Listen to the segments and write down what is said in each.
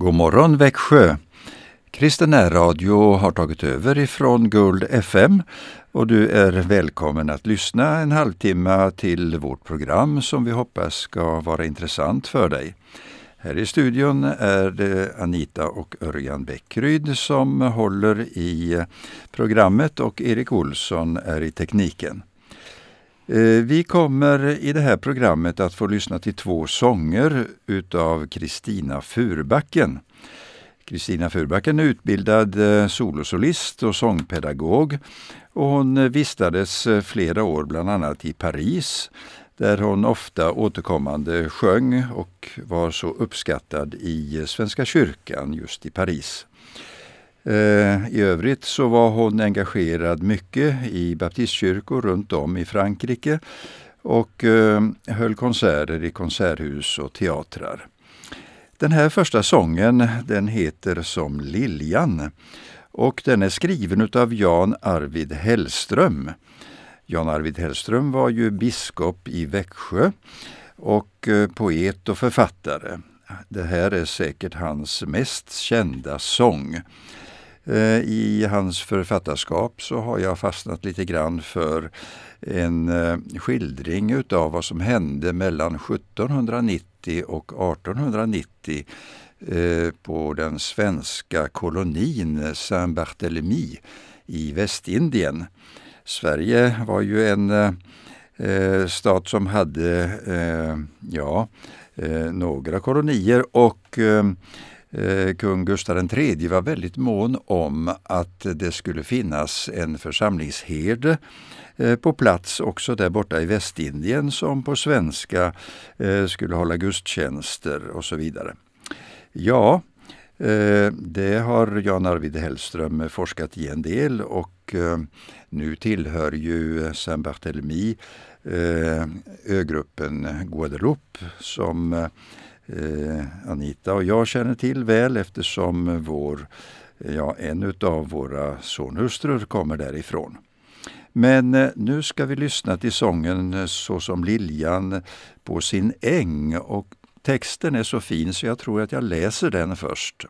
God morgon Växjö! Kristen Radio har tagit över ifrån Guld FM och du är välkommen att lyssna en halvtimme till vårt program som vi hoppas ska vara intressant för dig. Här i studion är det Anita och Örjan Bäckryd som håller i programmet och Erik Olsson är i tekniken. Eh, vi kommer i det här programmet att få lyssna till två sånger utav Kristina Furbacken. Kristina Furbacken är utbildad eh, solosolist och sångpedagog och hon eh, vistades flera år bland annat i Paris där hon ofta återkommande sjöng och var så uppskattad i Svenska kyrkan just i Paris. Eh, I övrigt så var hon engagerad mycket i baptistkyrkor runt om i Frankrike och eh, höll konserter i konserthus och teatrar. Den här första sången den heter Som Liljan och den är skriven av Jan Arvid Hellström. Jan Arvid Hellström var ju biskop i Växjö och eh, poet och författare. Det här är säkert hans mest kända sång. Eh, I hans författarskap så har jag fastnat lite grann för en eh, skildring utav vad som hände mellan 1790 och 1890 eh, på den svenska kolonin Saint-Barthélemy i Västindien. Sverige var ju en stat som hade ja, några kolonier och Eh, kung Gustav III var väldigt mån om att det skulle finnas en församlingsherde eh, på plats också där borta i Västindien som på svenska eh, skulle hålla gudstjänster och så vidare. Ja, det har Jan Arvid Hellström forskat i en del och nu tillhör ju Saint-Barthélemy ögruppen Guadeloupe som Eh, Anita och jag känner till väl eftersom vår, ja, en av våra sonhustrur kommer därifrån. Men eh, nu ska vi lyssna till sången eh, Så som liljan på sin äng och texten är så fin så jag tror att jag läser den först.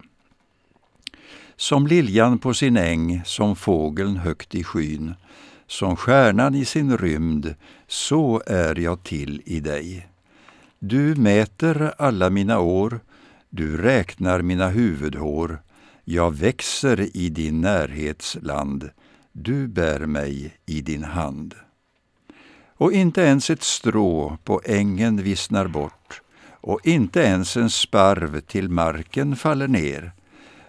Som liljan på sin äng, som fågeln högt i skyn, som stjärnan i sin rymd, så är jag till i dig. Du mäter alla mina år, du räknar mina huvudhår, jag växer i din närhetsland, du bär mig i din hand. Och inte ens ett strå på ängen vissnar bort, och inte ens en sparv till marken faller ner,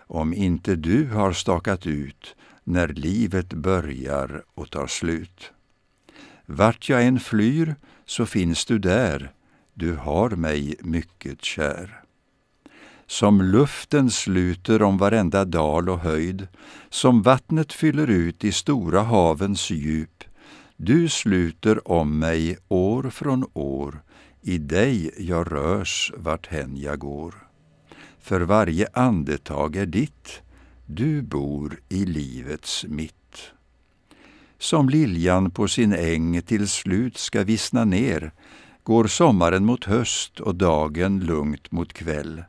om inte du har stakat ut när livet börjar och tar slut. Vart jag än flyr så finns du där, du har mig mycket kär. Som luften sluter om varenda dal och höjd, som vattnet fyller ut i stora havens djup, du sluter om mig år från år, i dig jag rörs vart hän jag går. För varje andetag är ditt, du bor i livets mitt. Som liljan på sin äng till slut ska vissna ner, går sommaren mot höst och dagen lugnt mot kväll.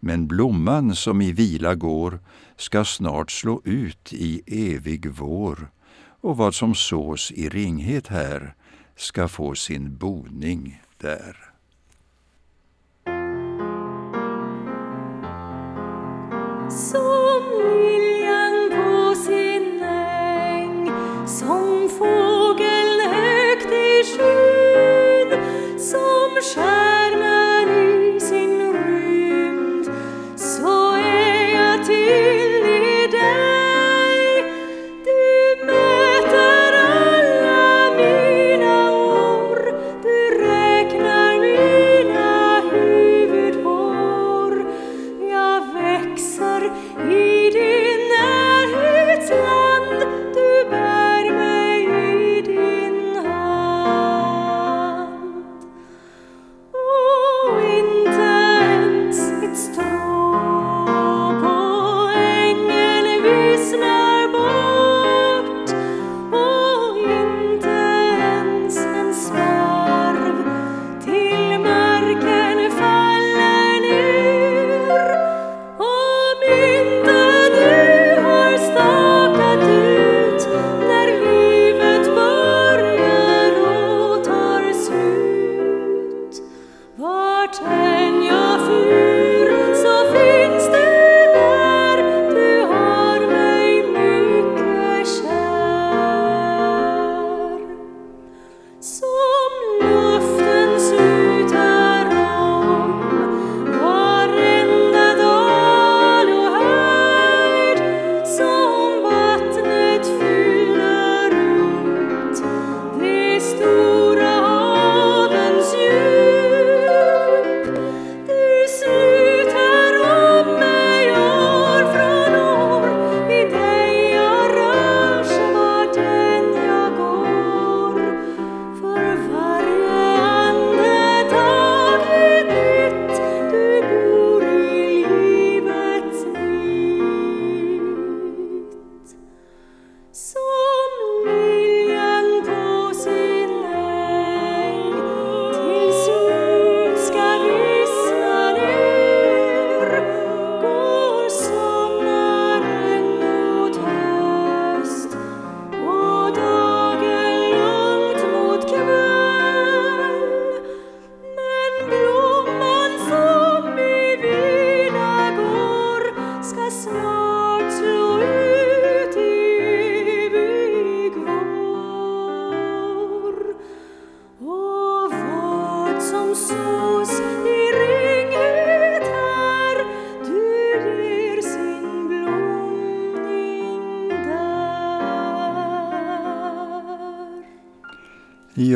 Men blomman som i vila går ska snart slå ut i evig vår och vad som sås i ringhet här ska få sin boning där. Så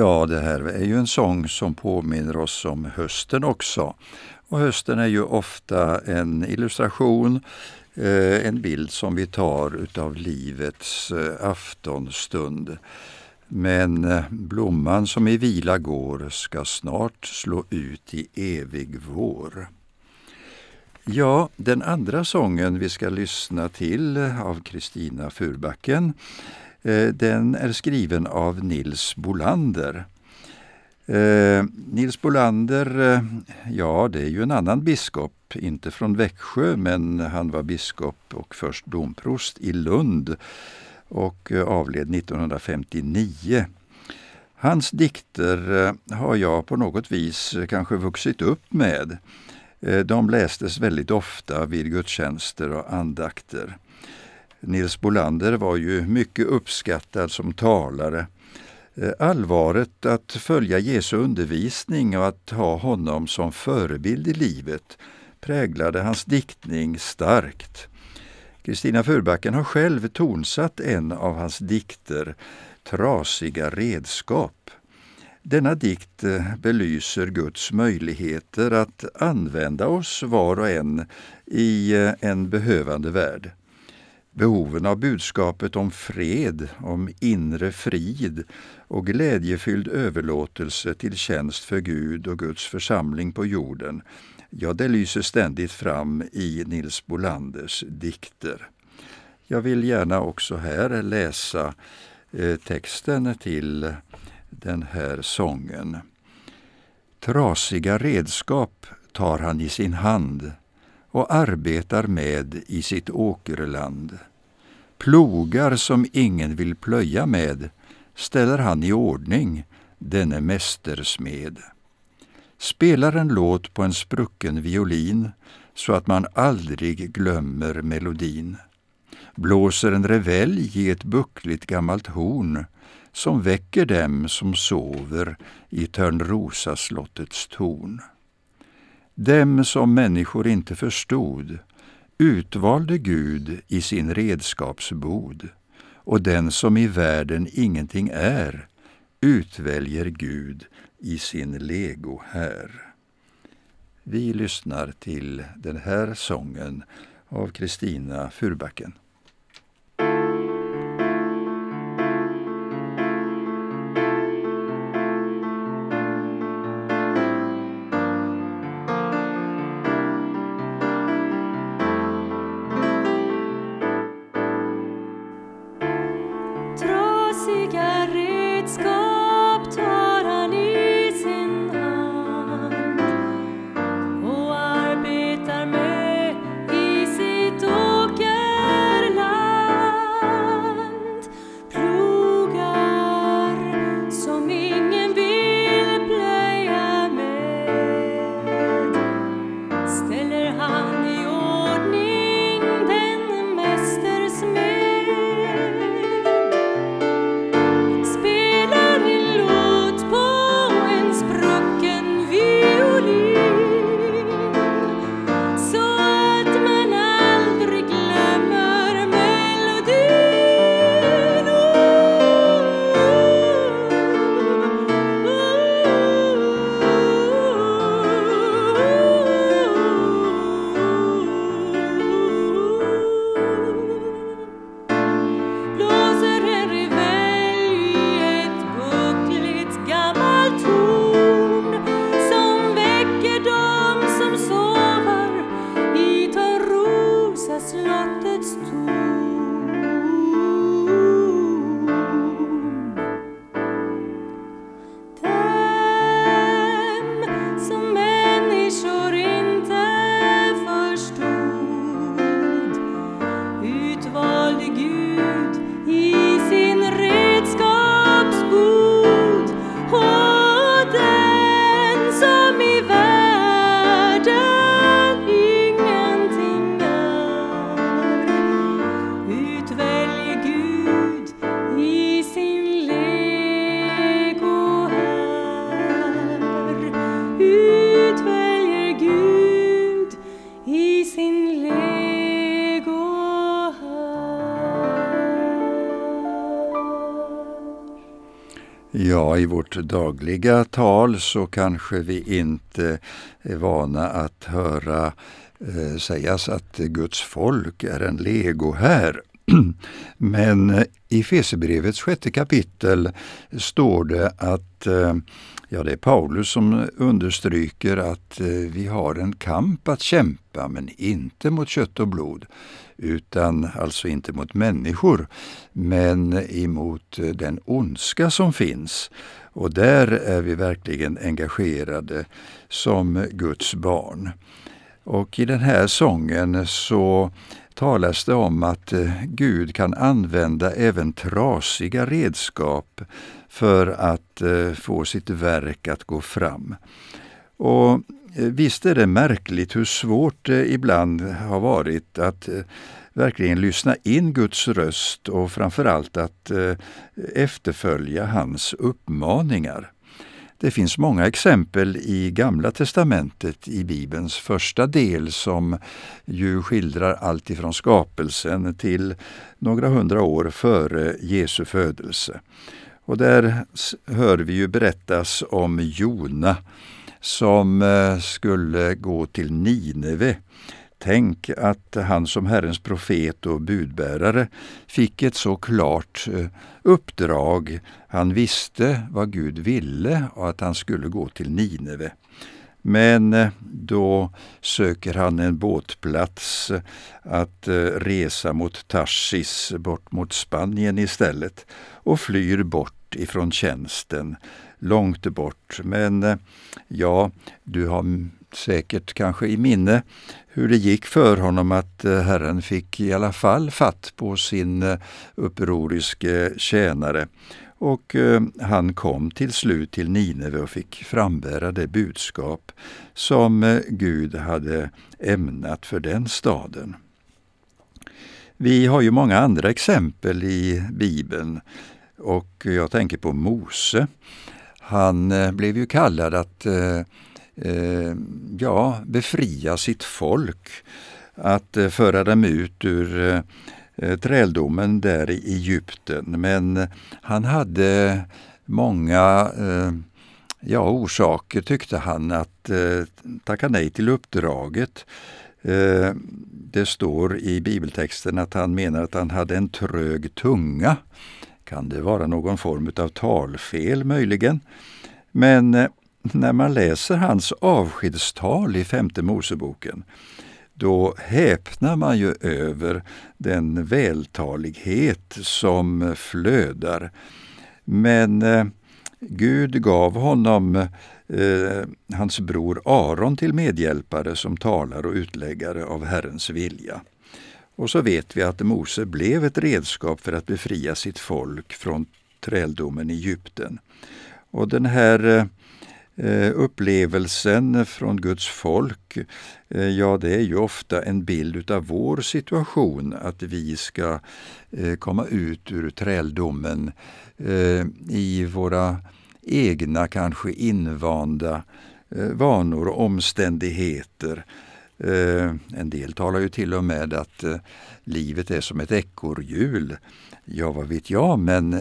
Ja, det här är ju en sång som påminner oss om hösten också. Och hösten är ju ofta en illustration, eh, en bild som vi tar utav livets eh, aftonstund. Men eh, blomman som i vila går ska snart slå ut i evig vår. Ja, den andra sången vi ska lyssna till av Kristina Furbacken Eh, den är skriven av Nils Bolander. Eh, Nils Bolander, eh, ja det är ju en annan biskop, inte från Växjö men han var biskop och först domprost i Lund och avled 1959. Hans dikter har jag på något vis kanske vuxit upp med. De lästes väldigt ofta vid gudstjänster och andakter. Nils Bolander var ju mycket uppskattad som talare. Eh, allvaret att följa Jesu undervisning och att ha honom som förebild i livet präglade hans diktning starkt. Kristina Furbacken har själv tonsatt en av hans dikter, Trasiga redskap. Denna dikt eh, belyser Guds möjligheter att använda oss var och en i eh, en behövande värld. Behoven av budskapet om fred, om inre frid och glädjefylld överlåtelse till tjänst för Gud och Guds församling på jorden, ja, det lyser ständigt fram i Nils Bolanders dikter. Jag vill gärna också här läsa eh, texten till den här sången. Trasiga redskap tar han i sin hand och arbetar med i sitt åkerland. Plogar som ingen vill plöja med ställer han i ordning, denne mästersmed. Spelar en låt på en sprucken violin så att man aldrig glömmer melodin. Blåser en revelj i ett buckligt gammalt horn som väcker dem som sover i Törnrosaslottets torn. Dem som människor inte förstod utvalde Gud i sin redskapsbod och den som i världen ingenting är utväljer Gud i sin lego här. Vi lyssnar till den här sången av Kristina Furbacken. Vårt dagliga tal så kanske vi inte är vana att höra eh, sägas att Guds folk är en lego här. Men i Fesebrevets sjätte kapitel står det att eh, Ja, det är Paulus som understryker att eh, vi har en kamp att kämpa, men inte mot kött och blod, utan alltså inte mot människor, men emot eh, den ondska som finns. Och där är vi verkligen engagerade som Guds barn. Och i den här sången så talas det om att eh, Gud kan använda även trasiga redskap för att eh, få sitt verk att gå fram. Och eh, visst är det märkligt hur svårt det ibland har varit att verkligen lyssna in Guds röst och framförallt att efterfölja hans uppmaningar. Det finns många exempel i Gamla testamentet i Bibelns första del som ju skildrar allt ifrån skapelsen till några hundra år före Jesu födelse. Och där hör vi ju berättas om Jona som eh, skulle gå till Nineve Tänk att han som Herrens profet och budbärare fick ett så klart eh, uppdrag. Han visste vad Gud ville och att han skulle gå till Nineve. Men eh, då söker han en båtplats eh, att resa mot Tarsis, bort mot Spanien istället, och flyr bort ifrån tjänsten, långt bort. Men eh, ja, du har säkert kanske i minne hur det gick för honom att eh, Herren fick i alla fall fatt på sin eh, upproriske tjänare. Och han kom till slut till Nineve och fick frambära det budskap som Gud hade ämnat för den staden. Vi har ju många andra exempel i Bibeln och jag tänker på Mose. Han eh, blev ju kallad att eh, eh, ja, befria sitt folk, att eh, föra dem ut ur eh, träldomen där i Egypten. Men han hade många eh, ja, orsaker, tyckte han, att eh, tacka nej till uppdraget. Eh, det står i bibeltexten att han menar att han hade en trög tunga. Kan det vara någon form av talfel möjligen? Men eh, när man läser hans avskedstal i femte Moseboken, då häpnar man ju över den vältalighet som flödar. Men eh, Gud gav honom eh, hans bror Aron till medhjälpare som talar och utläggare av Herrens vilja. Och så vet vi att Mose blev ett redskap för att befria sitt folk från träldomen i Egypten. Och den här eh, upplevelsen från Guds folk, eh, ja det är ju ofta en bild utav vår situation, att vi ska eh, komma ut ur träldomen i våra egna, kanske invanda vanor och omständigheter. Eh, en del talar ju till och med att eh, livet är som ett ekorrhjul. Ja, vad vet jag, men eh,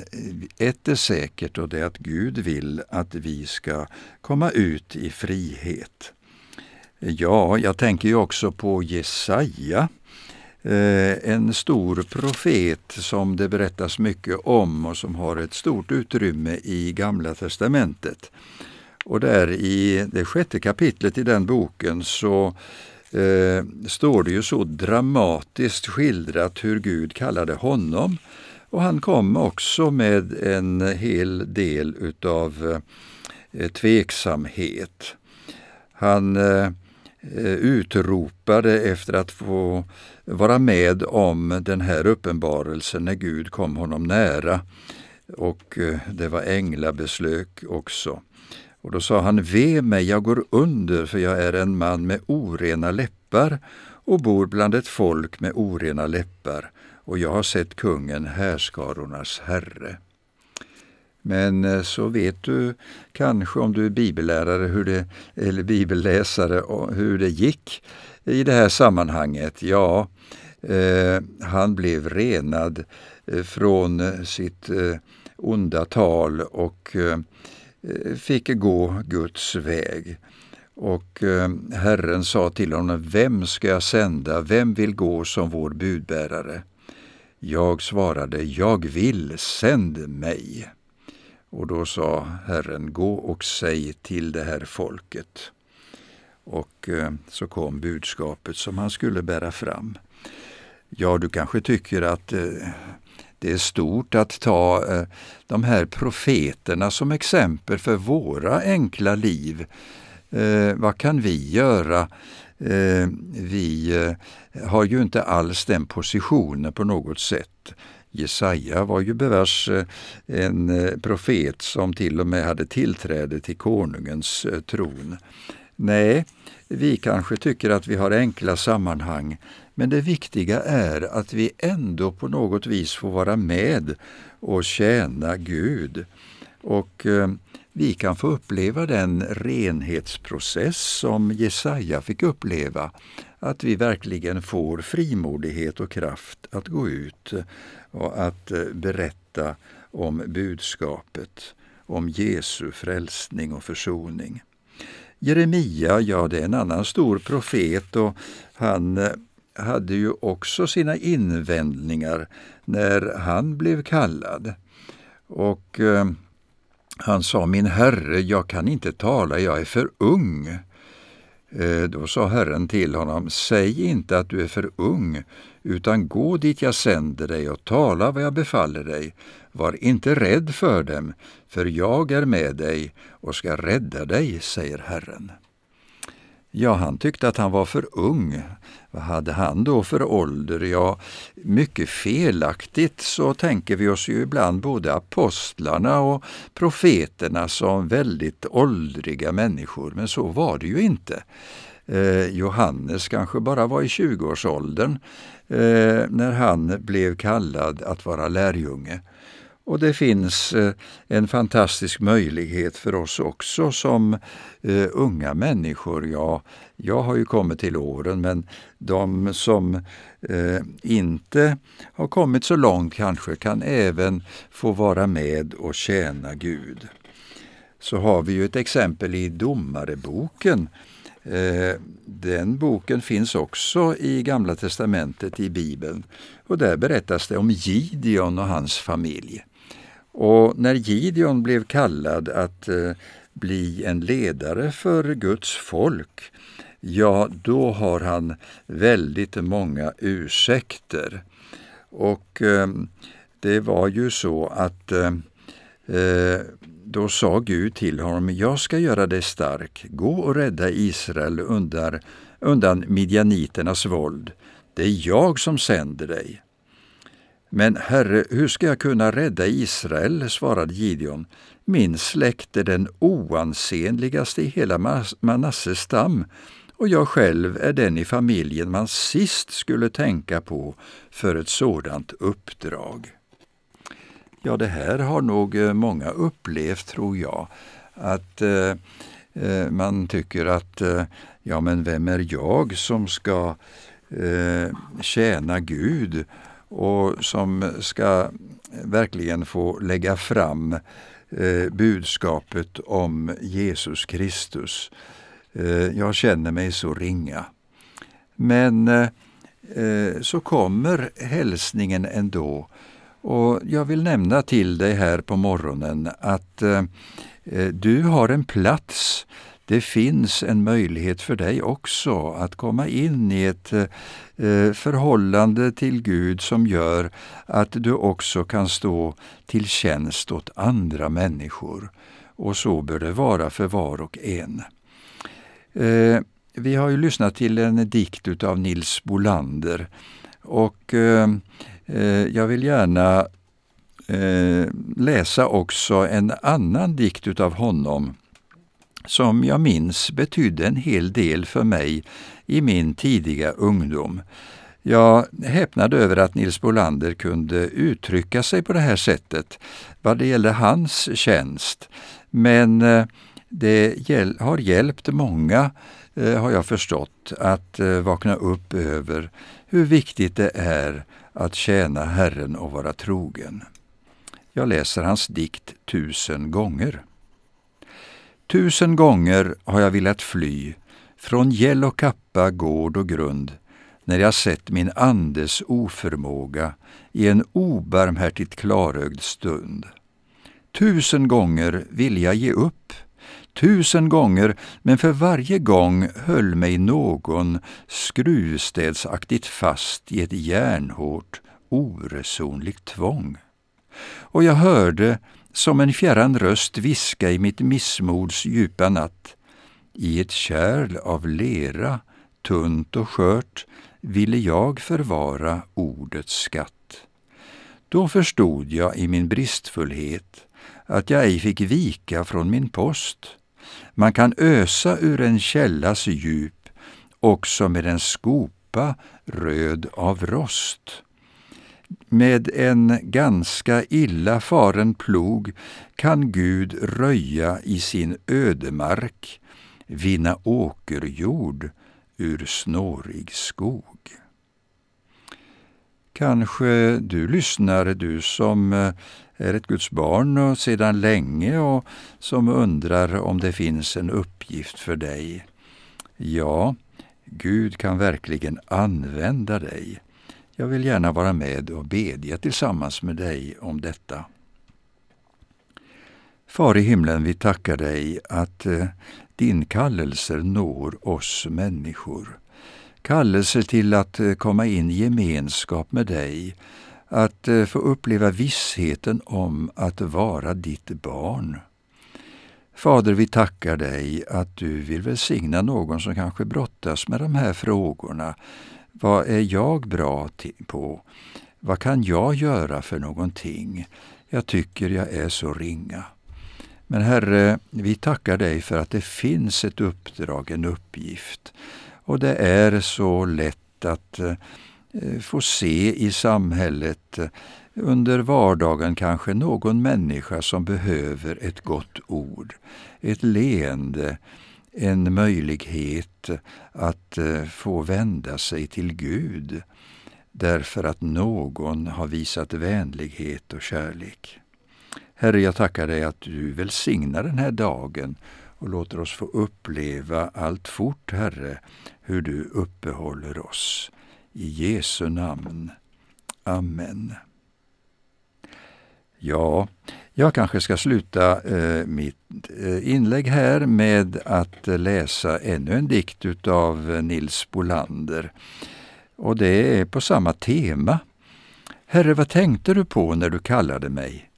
ett är säkert och det är att Gud vill att vi ska komma ut i frihet. Ja, jag tänker ju också på Jesaja, en stor profet som det berättas mycket om och som har ett stort utrymme i Gamla testamentet. Och där i det sjätte kapitlet i den boken så eh, står det ju så dramatiskt skildrat hur Gud kallade honom och han kom också med en hel del utav eh, tveksamhet. Han eh, utropade efter att få vara med om den här uppenbarelsen när Gud kom honom nära. Och eh, det var änglabeslök också. Och då sa han, ve mig, jag går under, för jag är en man med orena läppar och bor bland ett folk med orena läppar och jag har sett kungen, härskarornas herre. Men eh, så vet du kanske om du är bibellärare hur det, eller bibelläsare hur det gick i det här sammanhanget. Ja, eh, han blev renad eh, från eh, sitt eh, onda tal och Eh, fick gå Guds väg. Och eh, Herren sa till honom, vem ska jag sända, vem vill gå som vår budbärare? Jag svarade, jag vill, sänd mig. Och då sa Herren, gå och säg till det här folket. Och eh, så kom budskapet som han skulle bära fram. Ja, du kanske tycker att det är stort att ta eh, de här profeterna som exempel för våra enkla liv. Eh, vad kan vi göra? Eh, vi har ju inte alls den positionen på något sätt. Jesaja var ju bevars en profet som till och med hade tillträde till konungens tron. Nej, vi kanske tycker att vi har enkla sammanhang, men det viktiga är att vi ändå på något vis får vara med och tjäna Gud. Och eh, vi kan få uppleva den renhetsprocess som Jesaja fick uppleva, att vi verkligen får frimodighet och kraft att gå ut och att eh, berätta om budskapet, om Jesu frälsning och försoning. Jeremia, ja det är en annan stor profet och han eh, hade ju också sina invändningar när han blev kallad. Och eh, han sa, min herre, jag kan inte tala, jag är för ung. Eh, då sa Herren till honom, säg inte att du är för ung, utan gå dit jag sänder dig och tala vad jag befaller dig. Var inte rädd för dem, för jag är med dig och ska rädda dig, säger Herren. Ja, han tyckte att han var för ung. Vad hade han då för ålder? Ja, mycket felaktigt så tänker vi oss ju ibland både apostlarna och profeterna som väldigt åldriga människor, men så var det ju inte. Eh, Johannes kanske bara var i 20-årsåldern eh, när han blev kallad att vara lärjunge. Och det finns eh, en fantastisk möjlighet för oss också som eh, unga människor. Ja, jag har ju kommit till åren, men de som eh, inte har kommit så långt kanske kan även få vara med och tjäna Gud. Så har vi ju ett exempel i Domareboken. Den boken finns också i Gamla testamentet i Bibeln och där berättas det om Gideon och hans familj. Och när Gideon blev kallad att eh, bli en ledare för Guds folk, ja, då har han väldigt många ursäkter. Och eh, det var ju så att eh, eh då sa Gud till honom, jag ska göra dig stark, gå och rädda Israel undan, undan midjaniternas våld. Det är jag som sänder dig. Men Herre, hur ska jag kunna rädda Israel? svarade Gideon. Min släkt är den oansenligaste i hela Manasses stam och jag själv är den i familjen man sist skulle tänka på för ett sådant uppdrag. Ja, det här har nog eh, många upplevt, tror jag. Att eh, eh, man tycker att, eh, ja men vem är jag som ska eh, tjäna Gud och som ska verkligen få lägga fram eh, budskapet om Jesus Kristus. Eh, jag känner mig så ringa. Men eh, eh så kommer hälsningen ändå. Och jag vill nämna till dig här på morgonen att eh, eh, du har en plats det finns en möjlighet för dig också att komma in i ett eh, förhållande till Gud som gör att du också kan stå till tjänst åt andra människor. Och så bör det vara för var och en. Eh, vi har ju lyssnat till en dikt av Nils Bolander och eh, jag vill gärna läsa också en annan dikt av honom som jag minns betydde en hel del för mig i min tidiga ungdom. Jag häpnade över att Nils Bolander kunde uttrycka sig på det här sättet vad det gällde hans tjänst. Men eh, det har hjälpt många, eh, har jag förstått, att eh, vakna upp över hur viktigt det är att tjäna Herren och vara trogen. Jag läser hans dikt tusen gånger. Tusen gånger har jag velat fly från gäll och kappa, gård och grund när jag sett min andes oförmåga i en obarmhärtigt klarögd stund. Tusen gånger vill jag ge upp, tusen gånger, men för varje gång höll mig någon skruvstädsaktigt fast i ett järnhårt, oresonligt tvång. Och jag hörde som en fjärran röst viska i mitt missmods djupa natt. I ett kärl av lera, tunt och skört, ville jag förvara ordets skatt. Då förstod jag i min bristfullhet att jag ej fick vika från min post. Man kan ösa ur en källas djup också med en skopa röd av rost. Med en ganska illa faren plog kan Gud röja i sin ödemark, vinna åkerjord ur snårig skog. Kanske du lyssnar, du som eh, är ett Guds barn och sedan länge och som undrar om det finns en uppgift för dig. Ja, Gud kan verkligen använda dig. Jag vill gärna vara med och bedja tillsammans med dig om detta. Far i himlen, vi tackar dig att eh, din kallelse når oss människor. Kallelse till att eh, komma in i gemenskap med dig, att eh, få uppleva vissheten om att vara ditt barn. Fader, vi tackar dig att du vill välsigna någon som kanske brottas med de här frågorna. Vad är jag bra på? Vad kan jag göra för någonting? Jag tycker jag är så ringa. Men Herre, vi tackar dig för att det finns ett uppdrag, en uppgift. Och det är så lätt att eh, få se i samhället eh, under vardagen kanske någon människa som behöver ett gott ord, ett leende, en möjlighet att eh, få vända sig till Gud därför att någon har visat vänlighet och kärlek. Herre, jag tackar dig att du välsignar den här dagen och låter oss få uppleva allt fort, Herre, hur du uppehåller oss. I Jesu namn. Amen. Ja, jag kanske ska sluta eh, mitt eh, inlägg här med att eh, läsa ännu en dikt utav eh, Nils Bolander. Och det är på samma tema. Herre, vad tänkte du på när du kallade mig?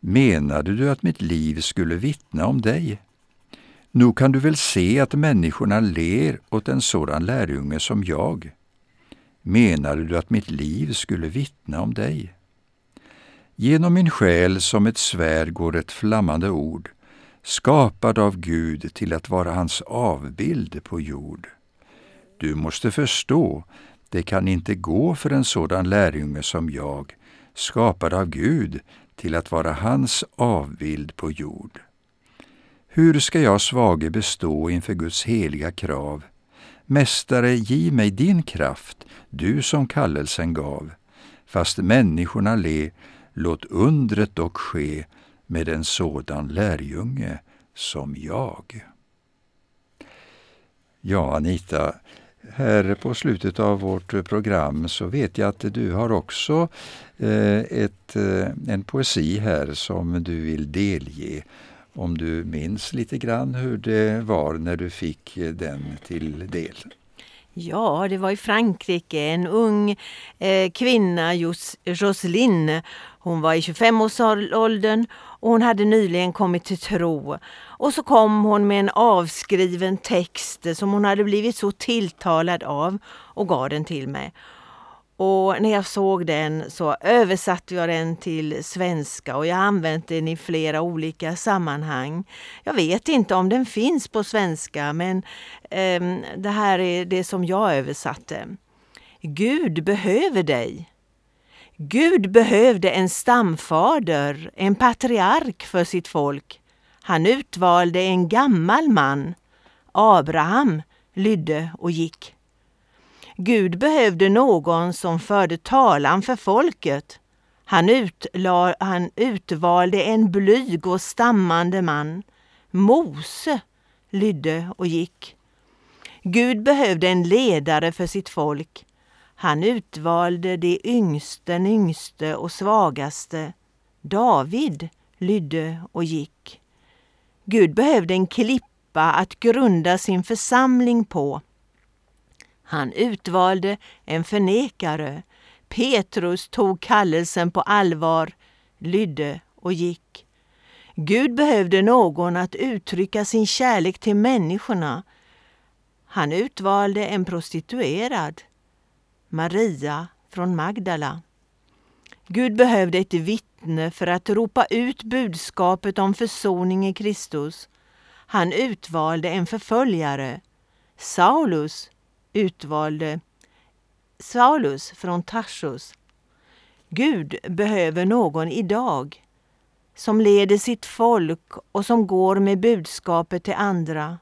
Menade du att mitt liv skulle vittna om dig? Nog kan du väl se att människorna ler åt en sådan lärjunge som jag. Menade du att mitt liv skulle vittna om dig? Genom min själ som ett svärd går ett flammande ord, skapad av Gud till att vara hans avbild på jord. Du måste förstå, det kan inte gå för en sådan lärjunge som jag, skapad av Gud till att vara hans avbild på jord. Hur ska jag svage bestå inför Guds heliga krav? Mästare, giv mig din kraft, du som kallelsen gav. Fast människorna le, låt undret dock ske med en sådan lärjunge som jag. Ja, Anita, här på slutet av vårt program så vet jag att du har också eh, ett, eh, en poesi här som du vill delge om du minns lite grann hur det var när du fick eh, den till del. Ja, det var i Frankrike. En ung eh, kvinna, Jos Jocelyn, hon var i 25-årsåldern och hon hade nyligen kommit till tro. Och så kom hon med en avskriven text som hon hade blivit så tilltalad av och gav den till mig. Och när jag såg den så översatte jag den till svenska och jag har använt den i flera olika sammanhang. Jag vet inte om den finns på svenska men eh, det här är det som jag översatte. Gud behöver dig. Gud behövde en stamfader, en patriark för sitt folk. Han utvalde en gammal man. Abraham lydde och gick. Gud behövde någon som förde talan för folket. Han, utla, han utvalde en blyg och stammande man. Mose lydde och gick. Gud behövde en ledare för sitt folk. Han utvalde de yngste, den yngste och svagaste. David lydde och gick. Gud behövde en klippa att grunda sin församling på. Han utvalde en förnekare. Petrus tog kallelsen på allvar, lydde och gick. Gud behövde någon att uttrycka sin kärlek till människorna. Han utvalde en prostituerad, Maria från Magdala. Gud behövde ett vittne för att ropa ut budskapet om försoning i Kristus. Han utvalde en förföljare. Saulus utvalde Saulus från Tarsus. Gud behöver någon idag som leder sitt folk och som går med budskapet till andra.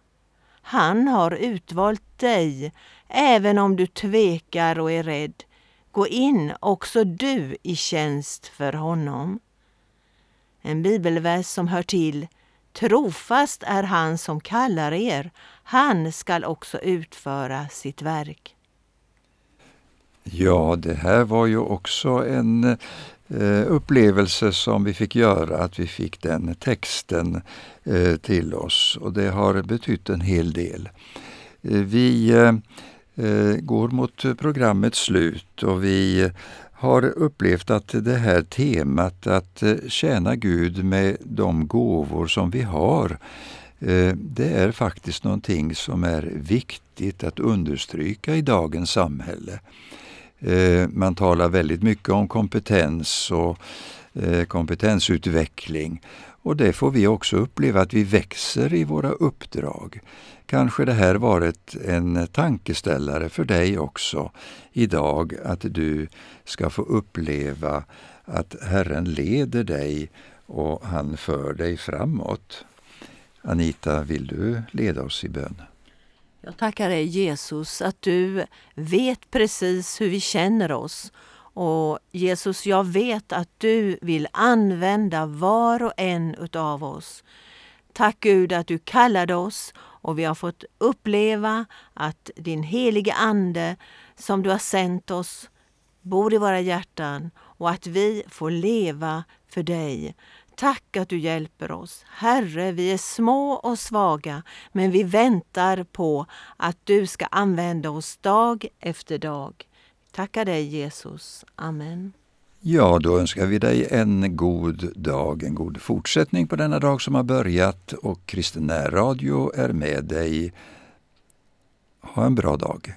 Han har utvalt dig, även om du tvekar och är rädd. Gå in också du i tjänst för honom. En bibelvers som hör till Trofast är han som kallar er, han skall också utföra sitt verk. Ja, det här var ju också en eh, upplevelse som vi fick göra, att vi fick den texten eh, till oss och det har betytt en hel del. Eh, vi eh, eh, går mot programmets slut och vi har upplevt att det här temat att eh, tjäna Gud med de gåvor som vi har, eh, det är faktiskt någonting som är viktigt att understryka i dagens samhälle. Eh, man talar väldigt mycket om kompetens och kompetensutveckling och det får vi också uppleva att vi växer i våra uppdrag. Kanske det här varit en tankeställare för dig också idag, att du ska få uppleva att Herren leder dig och han för dig framåt. Anita, vill du leda oss i bön? Jag tackar dig Jesus att du vet precis hur vi känner oss. Och Jesus, jag vet att du vill använda var och en utav oss. Tack Gud att du kallade oss och vi har fått uppleva att din helige Ande som du har sänt oss bor i våra hjärtan och att vi får leva för dig. Tack att du hjälper oss. Herre, vi är små och svaga, men vi väntar på att du ska använda oss dag efter dag. Tackar dig Jesus. Amen. Ja, då önskar vi dig en god dag, en god fortsättning på denna dag som har börjat och Kristen Radio är med dig. Ha en bra dag.